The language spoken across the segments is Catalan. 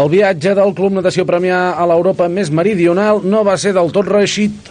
El viatge del Club Natació Premià a l'Europa més meridional no va ser del tot reeixit.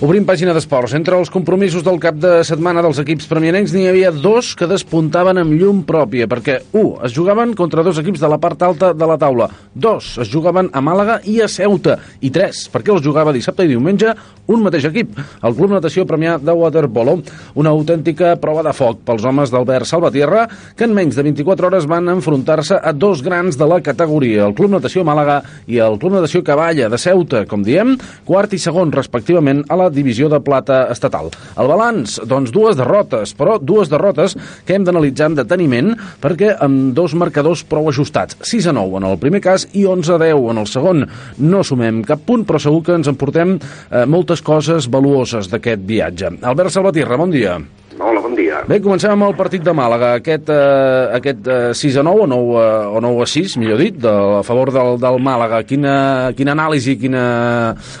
Obrim pàgina d'esports. Entre els compromisos del cap de setmana dels equips premianencs n'hi havia dos que despuntaven amb llum pròpia, perquè, un, es jugaven contra dos equips de la part alta de la taula, dos, es jugaven a Màlaga i a Ceuta, i tres, perquè els jugava dissabte i diumenge un mateix equip, el Club Natació Premià de Waterpolo. Una autèntica prova de foc pels homes d'Albert Salvatierra, que en menys de 24 hores van enfrontar-se a dos grans de la categoria, el Club Natació Màlaga i el Club Natació Cavalla de Ceuta, com diem, quart i segon, respectivament, a la divisió de plata estatal. El balanç, doncs dues derrotes, però dues derrotes que hem d'analitzar amb deteniment perquè amb dos marcadors prou ajustats, 6 a 9 en el primer cas i 11 a 10 en el segon. No sumem cap punt, però segur que ens emportem eh, moltes coses valuoses d'aquest viatge. Albert Salvatierra, bon dia. Hola, bon dia. Bé, comencem amb el partit de Màlaga, aquest, eh, aquest eh, 6 a 9 o 9, eh, o 9 a 6, millor dit, de, a favor del, del Màlaga. Quina, quina anàlisi, quina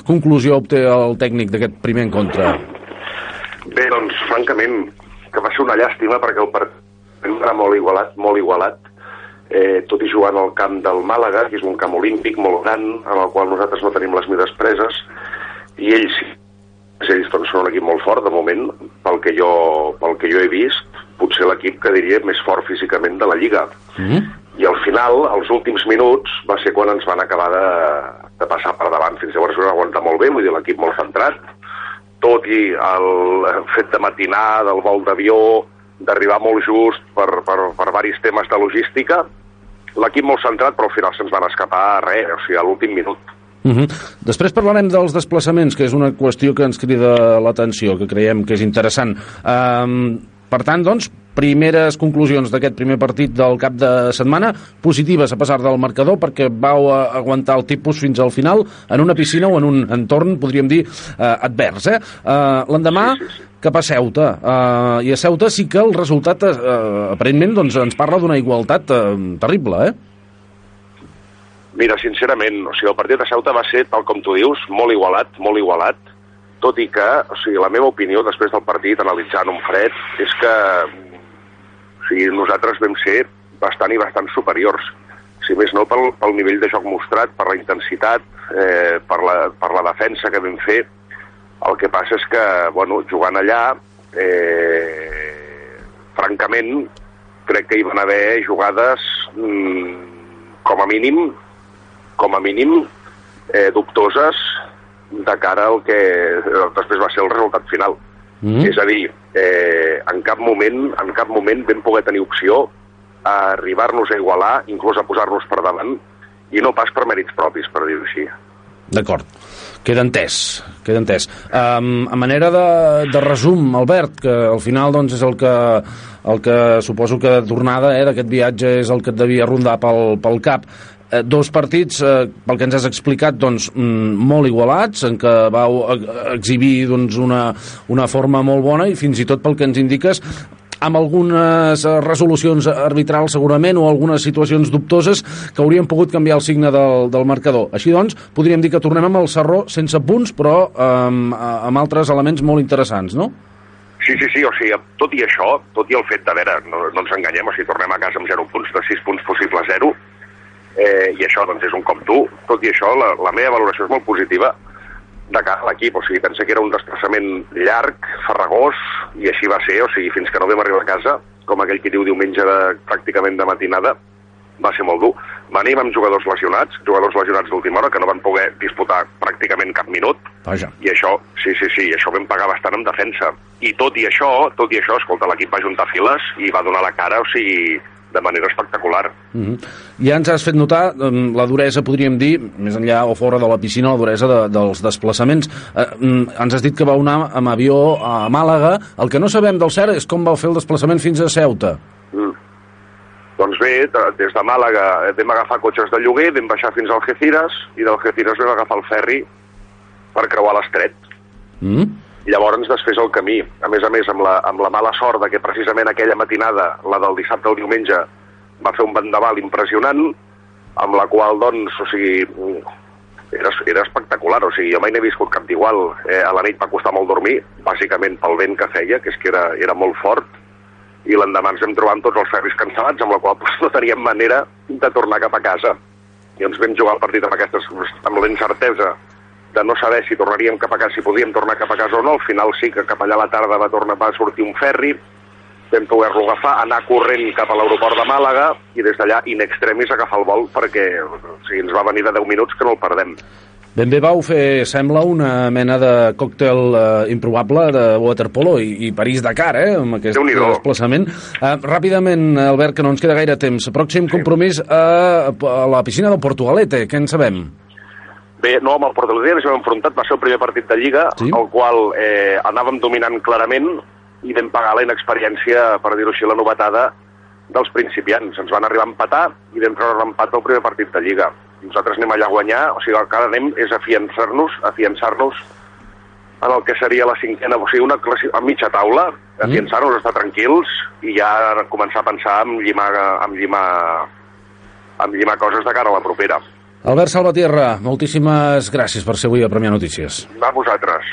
conclusió obté el tècnic d'aquest primer encontre? Bé, doncs, francament, que va ser una llàstima perquè el partit era molt igualat, molt igualat, eh, tot i jugant al camp del Màlaga, que és un camp olímpic molt gran, en el qual nosaltres no tenim les mides preses, i ells sí ells doncs, són un equip molt fort de moment pel que jo, pel que jo he vist potser l'equip que diria més fort físicament de la Lliga. Mm -hmm. i al final, els últims minuts va ser quan ens van acabar de, de passar per davant. Fins llavors van aguantar molt bé, vull dir l'equip molt centrat. Tot i el fet de matinar, del vol d'avió d'arribar molt just per, per, per varis temes de logística l'equip molt centrat però al final se'ns van escapar a res, o sigui, a l'últim minut Uh -huh. Després parlarem dels desplaçaments, que és una qüestió que ens crida l'atenció, que creiem que és interessant. Um, per tant, doncs, primeres conclusions d'aquest primer partit del cap de setmana, positives a passar del marcador, perquè vau aguantar el tipus fins al final en una piscina o en un entorn, podríem dir, uh, advers. Eh? Uh, L'endemà, cap a Ceuta. Uh, I a Ceuta sí que el resultat, uh, aparentment, doncs, ens parla d'una igualtat uh, terrible, eh? Mira, sincerament, o sigui, el partit de Ceuta va ser, tal com tu dius, molt igualat, molt igualat, tot i que, o sigui, la meva opinió després del partit, analitzant un fred, és que o sigui, nosaltres vam ser bastant i bastant superiors. Si més no, pel, pel nivell de joc mostrat, per la intensitat, eh, per, la, per la defensa que vam fer. El que passa és que, bueno, jugant allà, eh, francament, crec que hi van haver jugades, mm, com a mínim, com a mínim, eh, dubtoses de cara al que després va ser el resultat final. Mm. És a dir, eh, en, cap moment, en cap moment vam poder tenir opció a arribar-nos a igualar, inclús a posar-nos per davant, i no pas per mèrits propis, per dir-ho així. D'acord. Queda entès, queda entès. Um, a manera de, de resum, Albert, que al final doncs, és el que, el que suposo que tornada eh, d'aquest viatge és el que et devia rondar pel, pel cap, eh, dos partits, eh, pel que ens has explicat, doncs, mm, molt igualats, en què vau eh, exhibir doncs, una, una forma molt bona i fins i tot pel que ens indiques amb algunes eh, resolucions arbitrals segurament o algunes situacions dubtoses que haurien pogut canviar el signe del, del marcador. Així doncs, podríem dir que tornem amb el Sarró sense punts, però amb, amb altres elements molt interessants, no? Sí, sí, sí, o sigui, tot i això, tot i el fet de, veure, no, no ens enganyem, o sigui, tornem a casa amb 0 punts, de 6 punts possible 0, eh, i això doncs és un cop dur, tot i això la, la meva valoració és molt positiva de cara a l'equip, o sigui, pensa que era un desplaçament llarg, farragós, i així va ser, o sigui, fins que no vam arribar a casa, com aquell qui diu diumenge de, pràcticament de matinada, va ser molt dur. Venim amb jugadors lesionats, jugadors lesionats d'última hora, que no van poder disputar pràcticament cap minut, Vaja. i això, sí, sí, sí, això vam pagar bastant en defensa. I tot i això, tot i això, escolta, l'equip va juntar files i va donar la cara, o sigui, de manera espectacular. Mm -hmm. Ja ens has fet notar mm, la duresa, podríem dir, més enllà o fora de la piscina, la duresa de, dels desplaçaments. Eh, ens has dit que vau anar amb avió a Màlaga. El que no sabem del cert és com vau fer el desplaçament fins a Ceuta. Mm. Doncs bé, de- des de Màlaga eh, vam agafar cotxes de lloguer, vam baixar fins a Algeciras, i d'Algeciras vam agafar el ferri per creuar l'estret. Mm? Llavors desfés el camí. A més a més, amb la, amb la mala sort de que precisament aquella matinada, la del dissabte al diumenge, va fer un vendaval impressionant, amb la qual, doncs, o sigui, era, era espectacular, o sigui, jo mai n'he viscut cap d'igual. Eh, a la nit va costar molt dormir, bàsicament pel vent que feia, que és que era, era molt fort, i l'endemà ens vam trobar amb tots els ferris cancel·lats, amb la qual cosa no teníem manera de tornar cap a casa. I ens vam jugar el partit amb, aquestes, amb la incertesa de no saber si tornaríem cap a casa, si podíem tornar cap a casa o no. Al final sí que cap allà a la tarda va tornar va sortir un ferri, vam poder-lo agafar, anar corrent cap a l'aeroport de Màlaga i des d'allà in extremis agafar el vol perquè o sigui, ens va venir de 10 minuts que no el perdem. Ben bé vau fer, sembla, una mena de còctel eh, improbable de waterpolo i, i París-Dakar, eh, amb aquest desplaçament. Eh, ràpidament, Albert, que no ens queda gaire temps. Pròxim sí. compromís a, a la piscina del Portugalete, què en sabem? Bé, no, amb el Portugalete ens hem enfrontat, va ser el primer partit de Lliga, sí? el qual eh, anàvem dominant clarament i vam pagar la inexperiència, per dir-ho així, la novetada dels principiants. Ens van arribar a empatar i vam treure l'empat del primer partit de Lliga nosaltres anem allà a guanyar, o sigui, el que ara anem és afiançar-nos, afiançar-nos en el que seria la cinquena, o sigui, una classi... a mitja taula, mm. afiançar-nos, estar tranquils i ja començar a pensar en llimar, en llimar, en llimar coses de cara a la propera. Albert Salvatierra, moltíssimes gràcies per ser avui a Premià Notícies. A vosaltres.